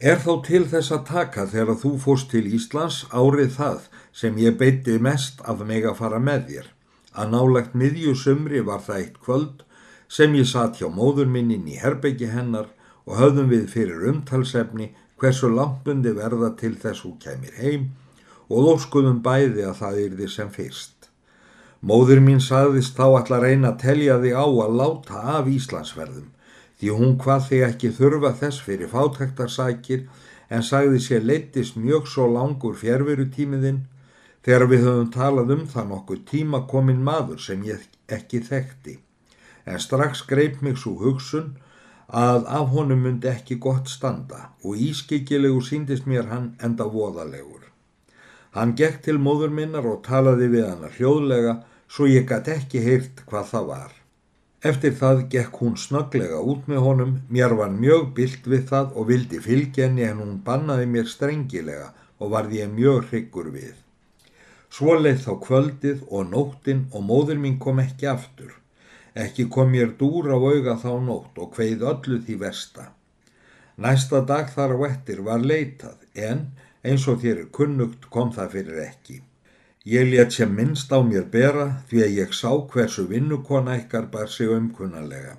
Er þó til þess að taka þegar þú fórst til Íslands árið það sem ég beiti mest af mig að fara með þér. Að nálagt miðju sumri var það eitt kvöld sem ég satt hjá móður minnin í herbeggi hennar og höfðum við fyrir umtalsefni hversu langbundi verða til þess hún kemur heim og óskuðum bæði að það yrði sem fyrst. Móður mín sagðist þá allar reyna að telja þig á að láta af Íslandsverðum því hún hvað þig ekki þurfa þess fyrir fátæktarsækir en sagði sér leittist mjög svo langur fjærverutímiðinn þegar við höfum talað um það nokkuð tíma komin maður sem ég ekki þekkti. En strax greip mig svo hugsun að af honum myndi ekki gott standa og ískikilegu síndist mér hann enda voðalegur. Hann gekk til móður minnar og talaði við hann hljóðlega svo ég gæti ekki heyrt hvað það var. Eftir það gekk hún snöglega út með honum, mér var mjög byllt við það og vildi fylgja henni en hún bannaði mér strengilega og varði ég mjög hryggur við. Svo leið þá kvöldið og nóttin og móður mín kom ekki aftur. Ekki kom mér dúr á auga þá nótt og hveið öllu því versta. Næsta dag þar á ettir var leitað en eins og þér kunnugt kom það fyrir ekki. Ég let sem minnst á mér bera því að ég sá hversu vinnukona ykkar bar sig umkunnalega.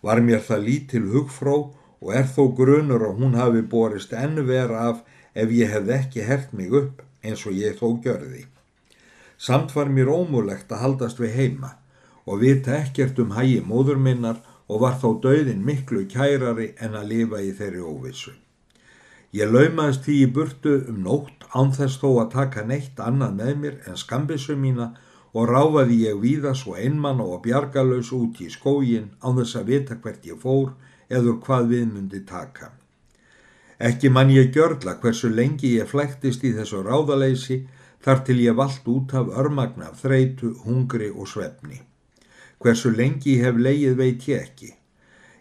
Var mér það lítil hugfró og er þó grunur að hún hafi borist ennu vera af ef ég hefði ekki hert mig upp eins og ég þó gjörði. Samt var mér ómulegt að haldast við heima og vita ekkert um hægi móður minnar og var þó döðin miklu kærari en að lifa í þeirri óvissu. Ég laumaðist því í burtu um nótt ánþess þó að taka neitt annað með mér en skambissu mína og ráfaði ég víða svo einmann og bjargalös út í skógin án þess að vita hvert ég fór eður hvað við myndi taka. Ekki mann ég gjörla hversu lengi ég flæktist í þessu ráðaleysi þar til ég vald út af örmagna, þreitu, hungri og svefni. Hversu lengi ég hef leið veit ég ekki.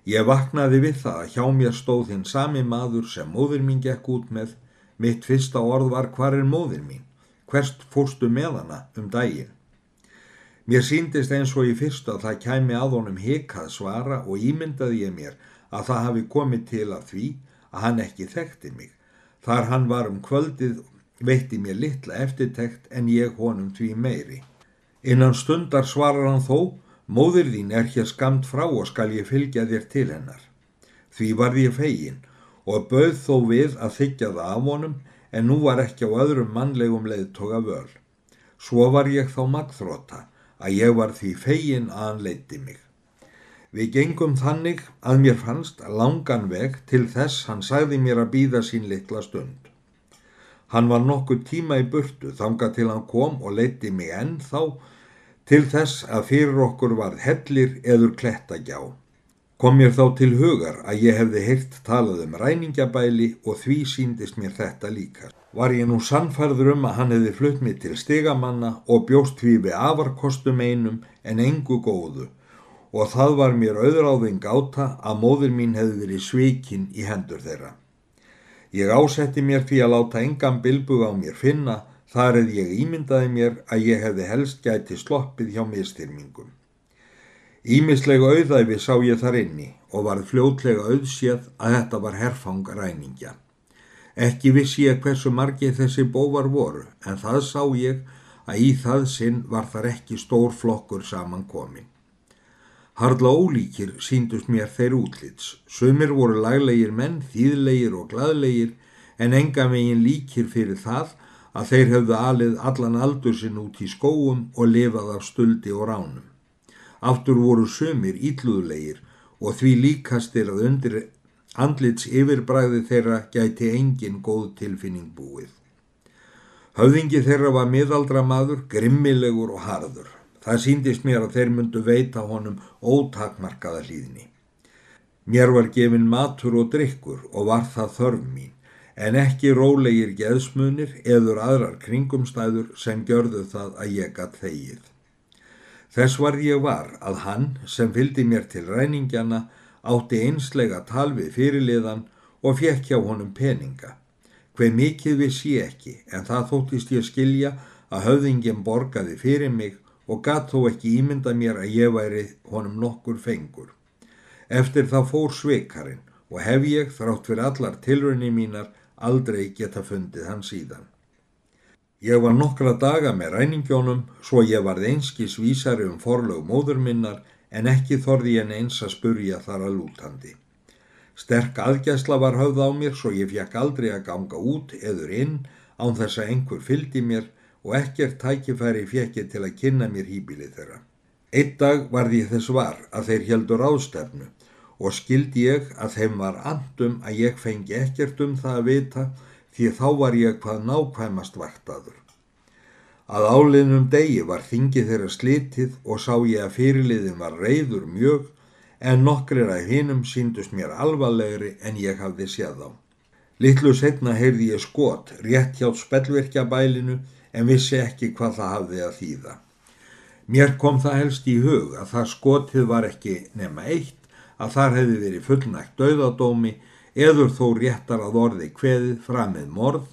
Ég vaknaði við það að hjá mér stóð hinn sami maður sem móður mín gekk út með Mitt fyrsta orð var hvar er móðin mín? Hverst fórstu með hana um daginn? Mér síndist eins og í fyrstu að það kæmi að honum hekað svara og ímyndaði ég mér að það hafi komið til að því að hann ekki þekkti mig. Þar hann var um kvöldið veitti mér litla eftirtekt en ég honum því meiri. Innan stundar svarar hann þó, móðir þín er hér skamt frá og skal ég fylgja þér til hennar. Því varði ég fegin og bauð þó við að þykja það af honum en nú var ekki á öðrum mannlegum leiðtoga völ. Svo var ég þá magþróta að ég var því fegin að hann leiti mig. Við gengum þannig að mér fannst langan veg til þess hann sagði mér að býða sín litla stund. Hann var nokkuð tíma í burtu þanga til hann kom og leiti mig enn þá til þess að fyrir okkur var hellir eður klettagjá. Kom mér þá til hugar að ég hefði heilt talað um ræningjabæli og því síndist mér þetta líka. Var ég nú sannfærður um að hann hefði flutt mig til stigamanna og bjóst því við afarkostum einum en engu góðu og það var mér auðráðing áta að móður mín hefði verið svikinn í hendur þeirra. Ég ásetti mér því að láta engan bilbug á mér finna þar eða ég ímyndaði mér að ég hefði helst gæti sloppið hjá mistyrmingum. Ímislega auðæfi sá ég þar inni og var fljótlega auðséð að þetta var herfangaræningja. Ekki vissi ég hversu margi þessi bóvar voru en það sá ég að í það sinn var þar ekki stór flokkur saman komin. Harla ólíkir síndust mér þeir útlits. Sumir voru laglegir menn, þýðlegir og gladlegir en enga megin líkir fyrir það að þeir hefðu alið allan aldur sinn út í skóum og lifað af stuldi og ránum. Aftur voru sömur ílluðlegir og því líkastir að undir andlits yfirbræði þeirra gæti engin góð tilfinning búið. Höfðingi þeirra var miðaldra maður, grimmilegur og harður. Það síndist mér að þeir myndu veita honum ótakmarkaða hlýðni. Mér var gefin matur og drikkur og var það þörf mín, en ekki rólegir geðsmunir eður aðrar kringumstæður sem gjörðu það að ég gatt þegið. Þess var ég var að hann sem fyldi mér til ræningjana átti einslega tal við fyrirliðan og fekk hjá honum peninga. Hver mikið vissi ég ekki en það þóttist ég skilja að höfðingin borgaði fyrir mig og gatt þó ekki ímynda mér að ég væri honum nokkur fengur. Eftir það fór sveikarinn og hef ég, þrátt fyrir allar tilrunni mínar, aldrei geta fundið hann síðan. Ég var nokkra daga með ræningjónum svo ég varð einskis vísari um forlög móður minnar en ekki þorði ég eins að spurja þar að lútandi. Sterk aðgæsla var höfð á mér svo ég fekk aldrei að ganga út eður inn án þess að einhver fyldi mér og ekkert tækifæri fekki til að kynna mér hýbilið þeirra. Eitt dag varði ég þess var að þeir heldur ástefnu og skildi ég að þeim var andum að ég fengi ekkert um það að vita því þá var ég hvað nákvæmast vaktaður. Að áliðnum degi var þingið þeirra slitið og sá ég að fyrirliðin var reyður mjög en nokkrir að hinum síndust mér alvarlegri en ég hafði séð á. Littlu setna heyrði ég skot rétt hjá spellverkjabælinu en vissi ekki hvað það hafði að þýða. Mér kom það helst í hug að það skotið var ekki nema eitt, að þar hefði verið fullnægt döðadómi eður þó réttar að orði kveðið framið morð,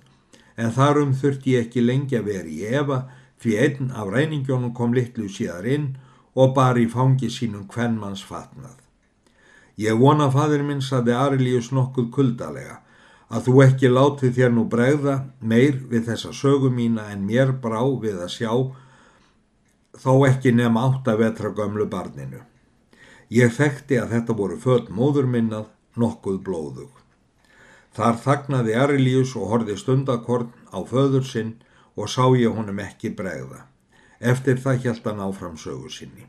en þarum þurfti ég ekki lengi að vera í Eva því einn af ræningjónum kom litlu síðar inn og bar í fangi sínum hvernmanns fatnað. Ég vona fadir minn saði Arilíus nokkuð kuldalega að þú ekki látið þér nú bregða meir við þessa sögu mína en mér brá við að sjá þó ekki nefn átt að vetra gömlu barninu. Ég þekkti að þetta voru född móður minnað nokkuð blóðug. Þar þagnaði Arilíus og horfi stundakorn á föður sinn og sá ég honum ekki bregða. Eftir það hjælt hann áfram sögu sinni.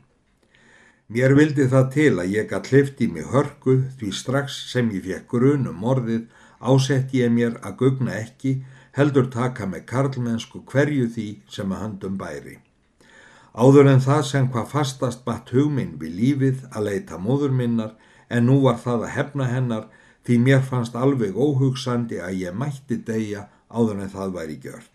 Mér vildi það til að ég gætt hlifti mig hörku því strax sem ég fekk grunum morðið ásett ég mér að gugna ekki heldur taka með karlmennsku hverju því sem að handum bæri. Áður en það sem hvað fastast batt hugminn við lífið að leita móður minnar en nú var það að hefna hennar því mér fannst alveg óhugsandi að ég mætti deyja áður en það væri gjört.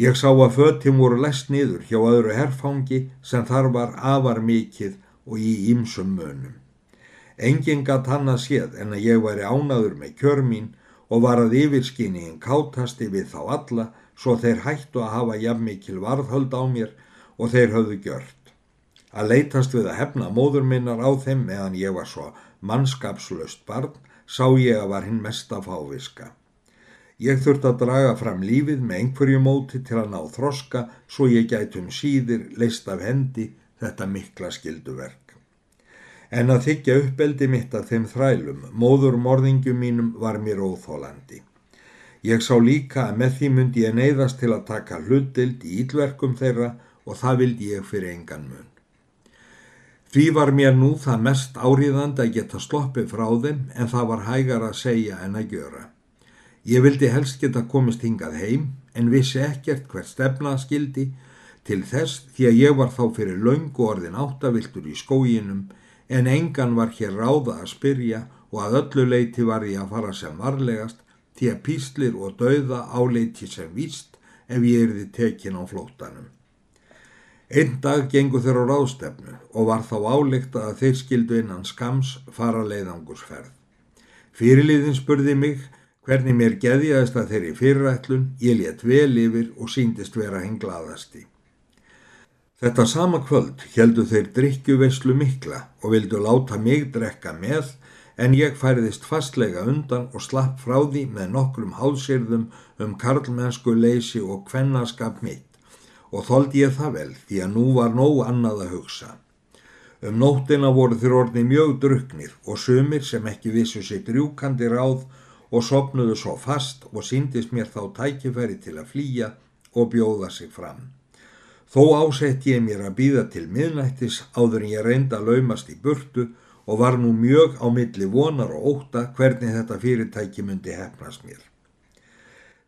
Ég sá að föttim voru lest niður hjá öðru herfangi sem þar var afar mikið og í ýmsum mönum. Engin gatt hann að séð en að ég væri ánaður með kjör mín og var að yfirskinni en kátasti við þá alla svo þeir hættu að hafa jafn mikil varðhöld á mér og þeir höfðu gjört. Að leytast við að hefna móður minnar á þeim meðan ég var svo mannskapslöst barn sá ég að var hinn mesta fáviska. Ég þurfti að draga fram lífið með einhverju móti til að ná þroska svo ég gætum síðir leist af hendi þetta mikla skilduverk en að þykja uppeldi mitt að þeim þrælum, móður morðingjum mínum var mér óþólandi. Ég sá líka að með því myndi ég neyðast til að taka hlutdild í ílverkum þeirra og það vildi ég fyrir engan mun. Því var mér nú það mest áriðand að geta sloppið frá þeim en það var hægar að segja en að gjöra. Ég vildi helst geta komist hingað heim en vissi ekkert hvert stefnað skildi til þess því að ég var þá fyrir laungu orðin áttaviltur í skóginum en engan var hér ráða að spyrja og að öllu leiti var ég að fara sem varlegast því að píslir og dauða áleiti sem víst ef ég erði tekin á flótanum. Einn dag gengur þeir á ráðstefnu og var þá álíkt að þeir skildu innan skams fara leiðangursferð. Fyrirliðin spurði mig hvernig mér geðjaðist að þeirri fyrirætlun, ég létt vel yfir og síndist vera hinn glaðasti. Þetta sama kvöld heldu þeir drikkjuveyslu mikla og vildu láta mig drekka með en ég færiðist fastlega undan og slapp frá því með nokkrum hálsirðum um karlmennsku leysi og kvennaskap mitt og þóldi ég það vel því að nú var nóg annað að hugsa. Um nóttina voru þeir orðni mjög druknir og sumir sem ekki vissu sig drjúkandi ráð og sopnuðu svo fast og síndist mér þá tækifæri til að flýja og bjóða sig fram. Þó ásett ég mér að býða til miðnættis áður en ég reynda að laumast í burtu og var nú mjög á milli vonar og óta hvernig þetta fyrirtæki myndi hefnast mér.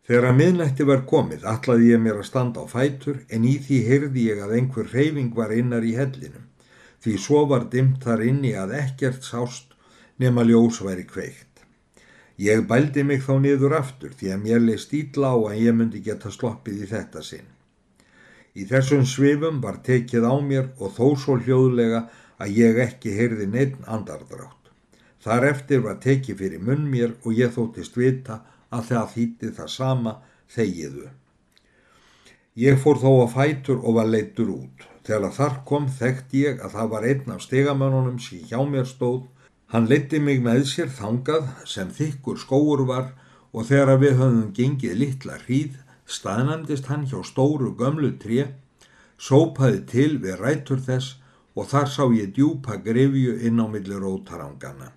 Þegar að miðnætti var komið allaði ég mér að standa á fætur en í því heyrði ég að einhver reyfing var innar í hellinum því svo var dimt þar inni að ekkert sást nema ljós væri kveikt. Ég bældi mig þá niður aftur því að mér leist ítla á að ég myndi geta sloppið í þetta sinn. Í þessum svifum var tekið á mér og þó svo hljóðlega að ég ekki heyrði neitt andardrátt. Þar eftir var tekið fyrir munn mér og ég þóttist vita að það þýtti það sama þegiðu. Ég fór þó að fætur og var leittur út. Þegar þar kom þekkt ég að það var einn af stegamönunum sem hjá mér stóð. Hann leiti mig með sér þangað sem þykkur skóur var og þegar við höfum gengið litla hríð staðnandist hann hjá stóru gömlu tré, sópaði til við rætur þess og þar sá ég djúpa grefju inn á milli rótarangana.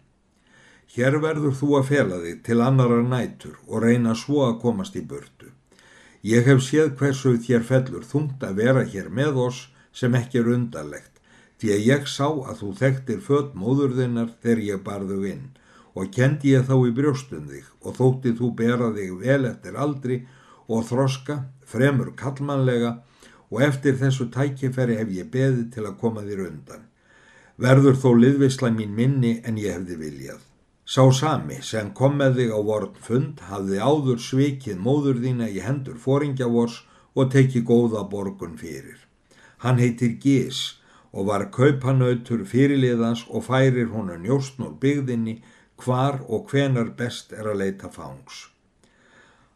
Hér verður þú að fela þig til annara nætur og reyna svo að komast í burtu. Ég hef séð hversu þér fellur þungt að vera hér með oss sem ekki er undarlegt, því að ég sá að þú þekktir född móðurðinnar þegar ég barðu inn og kendi ég þá í brjóstun þig og þótti þú bera þig vel eftir aldri og þroska, fremur kallmannlega og eftir þessu tækifæri hef ég beðið til að koma þér undan. Verður þó liðvisla mín minni en ég hefði viljað. Sá sami sem kom með þig á vorn fund hafði áður svikið móður þína í hendur fóringjavors og tekið góða borgun fyrir. Hann heitir Gís og var kaupanautur fyrirliðans og færir honu njóstn úr byggðinni hvar og hvenar best er að leita fangs.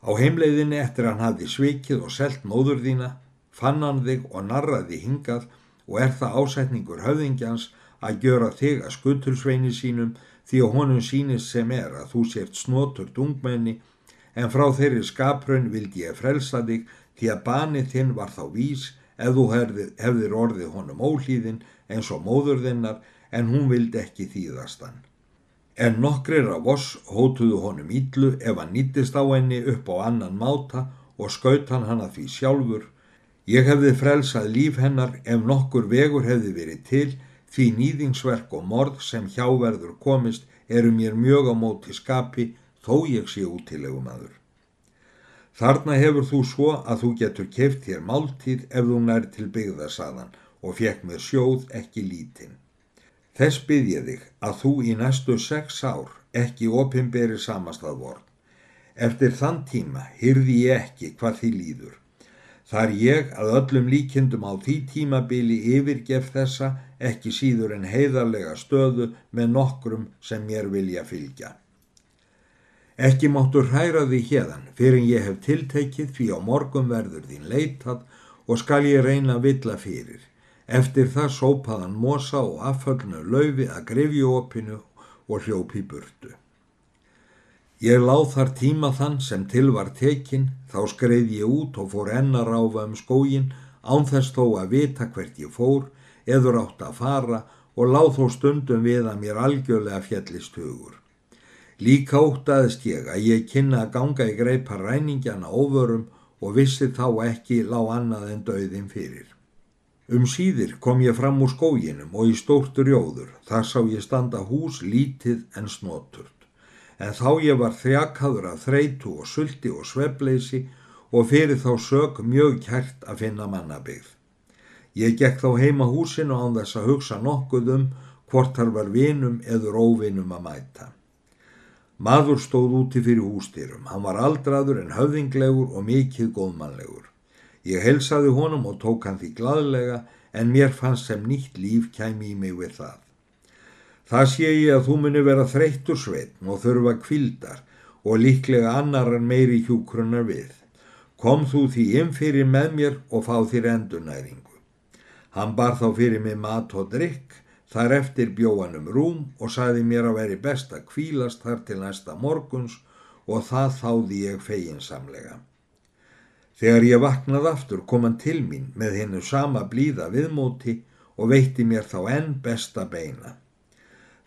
Á heimleiðinni eftir hann hafði svikið og selt móður þína, fann hann þig og narraði hingað og er það ásetningur höfðingjans að gjöra þig að skutulsveini sínum því að honum sínist sem er að þú sért snotur dungmenni en frá þeirri skaprun vildi ég frelsa þig því að banið þinn var þá vís ef þú hefðir orðið honum ólíðin eins og móður þinnar en hún vildi ekki þýðast hann. En nokkrir af oss hótuðu honum íllu ef hann nýttist á henni upp á annan máta og skaut hann hana því sjálfur. Ég hefði frelsað líf hennar ef nokkur vegur hefði verið til Því nýðingsverk og morð sem hjáverður komist eru mér mjög á móti skapi þó ég sé útilegum aður. Þarna hefur þú svo að þú getur keift þér máltíð ef þú nær til byggðasaðan og fekk með sjóð ekki lítinn. Þess bygg ég þig að þú í næstu sex ár ekki opimberi samastað vorn. Eftir þann tíma hyrði ég ekki hvað því líður. Þar ég að öllum líkindum á því tímabili yfirgef þessa ekki síður en heiðarlega stöðu með nokkrum sem mér vilja fylgja. Ekki máttu hræra því hérðan fyrir ég hef tiltekið því á morgum verður þín leitað og skal ég reyna að villa fyrir. Eftir það sópaðan mosa og afföllnu laufi að grefju opinu og hljópi burtu. Ég láð þar tíma þann sem til var tekin, þá skreið ég út og fór enna ráfa um skógin, ánþess þó að vita hvert ég fór, eður átt að fara og láð þó stundum við að mér algjörlega fjellist hugur. Líka óttaðist ég að ég kynna að ganga í greipa ræningjana óvörum og vissi þá ekki lág annað en döðin fyrir. Um síðir kom ég fram úr skóginum og í stóttur jóður, þar sá ég standa hús lítið en snoturt en þá ég var þjakaður að þreitu og sulti og svebleysi og fyrir þá sög mjög kært að finna mannabyggð. Ég gekk þá heima húsinu án þess að hugsa nokkuð um hvort þar var vinum eður óvinum að mæta. Maður stóð úti fyrir hústýrum, hann var aldraður en höfðinglegur og mikið góðmannlegur. Ég helsaði honum og tók hann því gladlega en mér fannst sem nýtt líf kæmi í mig við það. Það sé ég að þú muni vera þreyttur sveitn og þurfa kvildar og líklega annar en meiri hjúkrunar við. Kom þú því inn fyrir með mér og fá þér endunæringu. Hann bar þá fyrir mig mat og drikk, þar eftir bjóanum rúm og saði mér að veri best að kvílast þar til næsta morguns og það þáði ég feginsamlega. Þegar ég vaknað aftur kom hann til mín með hennu sama blíða viðmóti og veitti mér þá enn besta beina.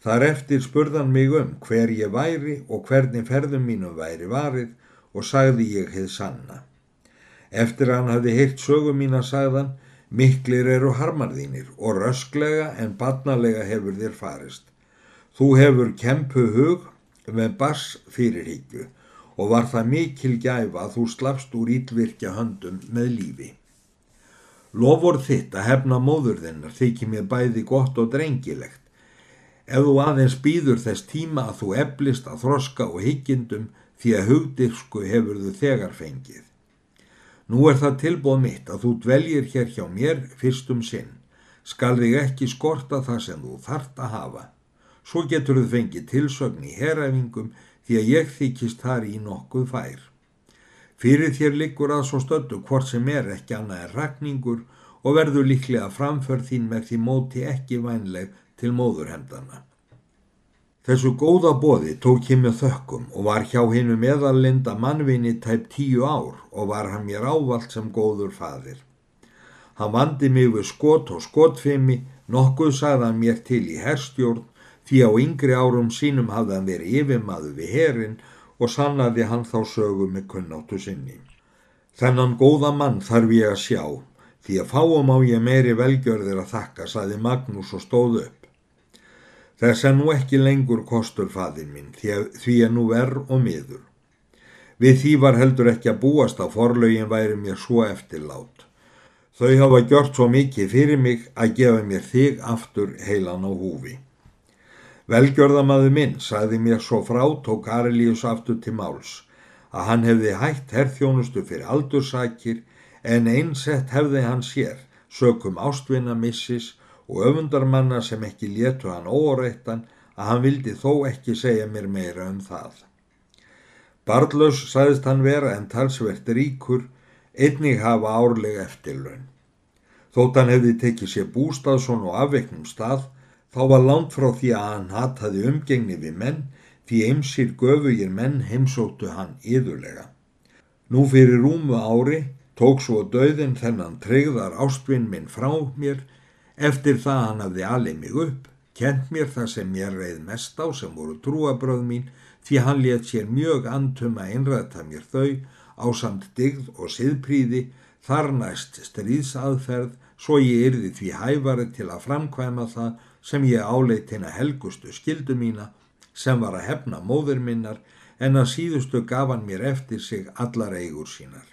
Þar eftir spurðan mig um hver ég væri og hvernig ferðum mínum væri varið og sagði ég heið sanna. Eftir hann hafði heilt sögum mín að sagðan, miklir eru harmarðínir og rösklega en badnalega hefur þér farist. Þú hefur kempu hug með bass fyrirhyggju og var það mikil gæfa að þú slafst úr ílvirkja höndum með lífi. Lofur þitt að hefna móður þinnar þykir mér bæði gott og drengilegt ef þú aðeins býður þess tíma að þú eblist að þroska og hyggjendum því að hugdirsku hefur þú þegar fengið. Nú er það tilbóð mitt að þú dveljir hér hjá mér fyrstum sinn, skal þig ekki skorta það sem þú þart að hafa. Svo getur þú fengið tilsögn í heræfingum því að ég þykist þar í nokkuð fær. Fyrir þér likur að svo stöldu hvort sem er ekki annað en rakningur og verður líklega framförð þín með því móti ekki vænleg til móðurhendana. Þessu góða bóði tók ég með þökkum og var hjá hinnu meðalinda mannvinni tæp tíu ár og var hann mér ávalt sem góður faðir. Hann vandi mig við skot og skotfimi, nokkuð sagðan mér til í herstjórn því á yngri árum sínum hafði hann verið yfirmaðu við herin og sannaði hann þá sögu með kunnáttu sinni. Þennan góða mann þarf ég að sjá, því að fáum á ég meiri velgjörðir að þakka, saði Magnús og stóð upp. Þess að nú ekki lengur kostur faðin minn, því að, að nú verð og miður. Við því var heldur ekki að búast á forlaugin væri mér svo eftirlát. Þau hafa gjort svo mikið fyrir mig að gefa mér þig aftur heilan á húfi. Velgjörðamaðu minn sagði mér svo frá tók Arelius aftur til máls að hann hefði hægt herþjónustu fyrir aldursakir en einsett hefði hann sér sökum ástvinna missis og öfundarmanna sem ekki létu hann óoreittan að hann vildi þó ekki segja mér meira um það. Barlaus sagðist hann vera en talsvert ríkur, einnig hafa árlega eftirlaun. Þótt hann hefði tekið sér bústaðsson og afveiknum stað Þá var langt frá því að hann hataði umgengni við menn því eimsir göfugir menn heimsóttu hann yðurlega. Nú fyrir rúmu ári tók svo döðin þennan treyðar ástvinn minn frá mér eftir það hann hafði alið mig upp, kent mér það sem ég reið mest á sem voru trúabröð mín því hann let sér mjög antum að innræta mér þau á samt digð og siðpríði þar næst stríðsaðferð svo ég yrði því hæfari til að framkvæma það sem ég áleit hérna helgustu skildu mína sem var að hefna móður minnar en að síðustu gaf hann mér eftir sig allar eigur sínar.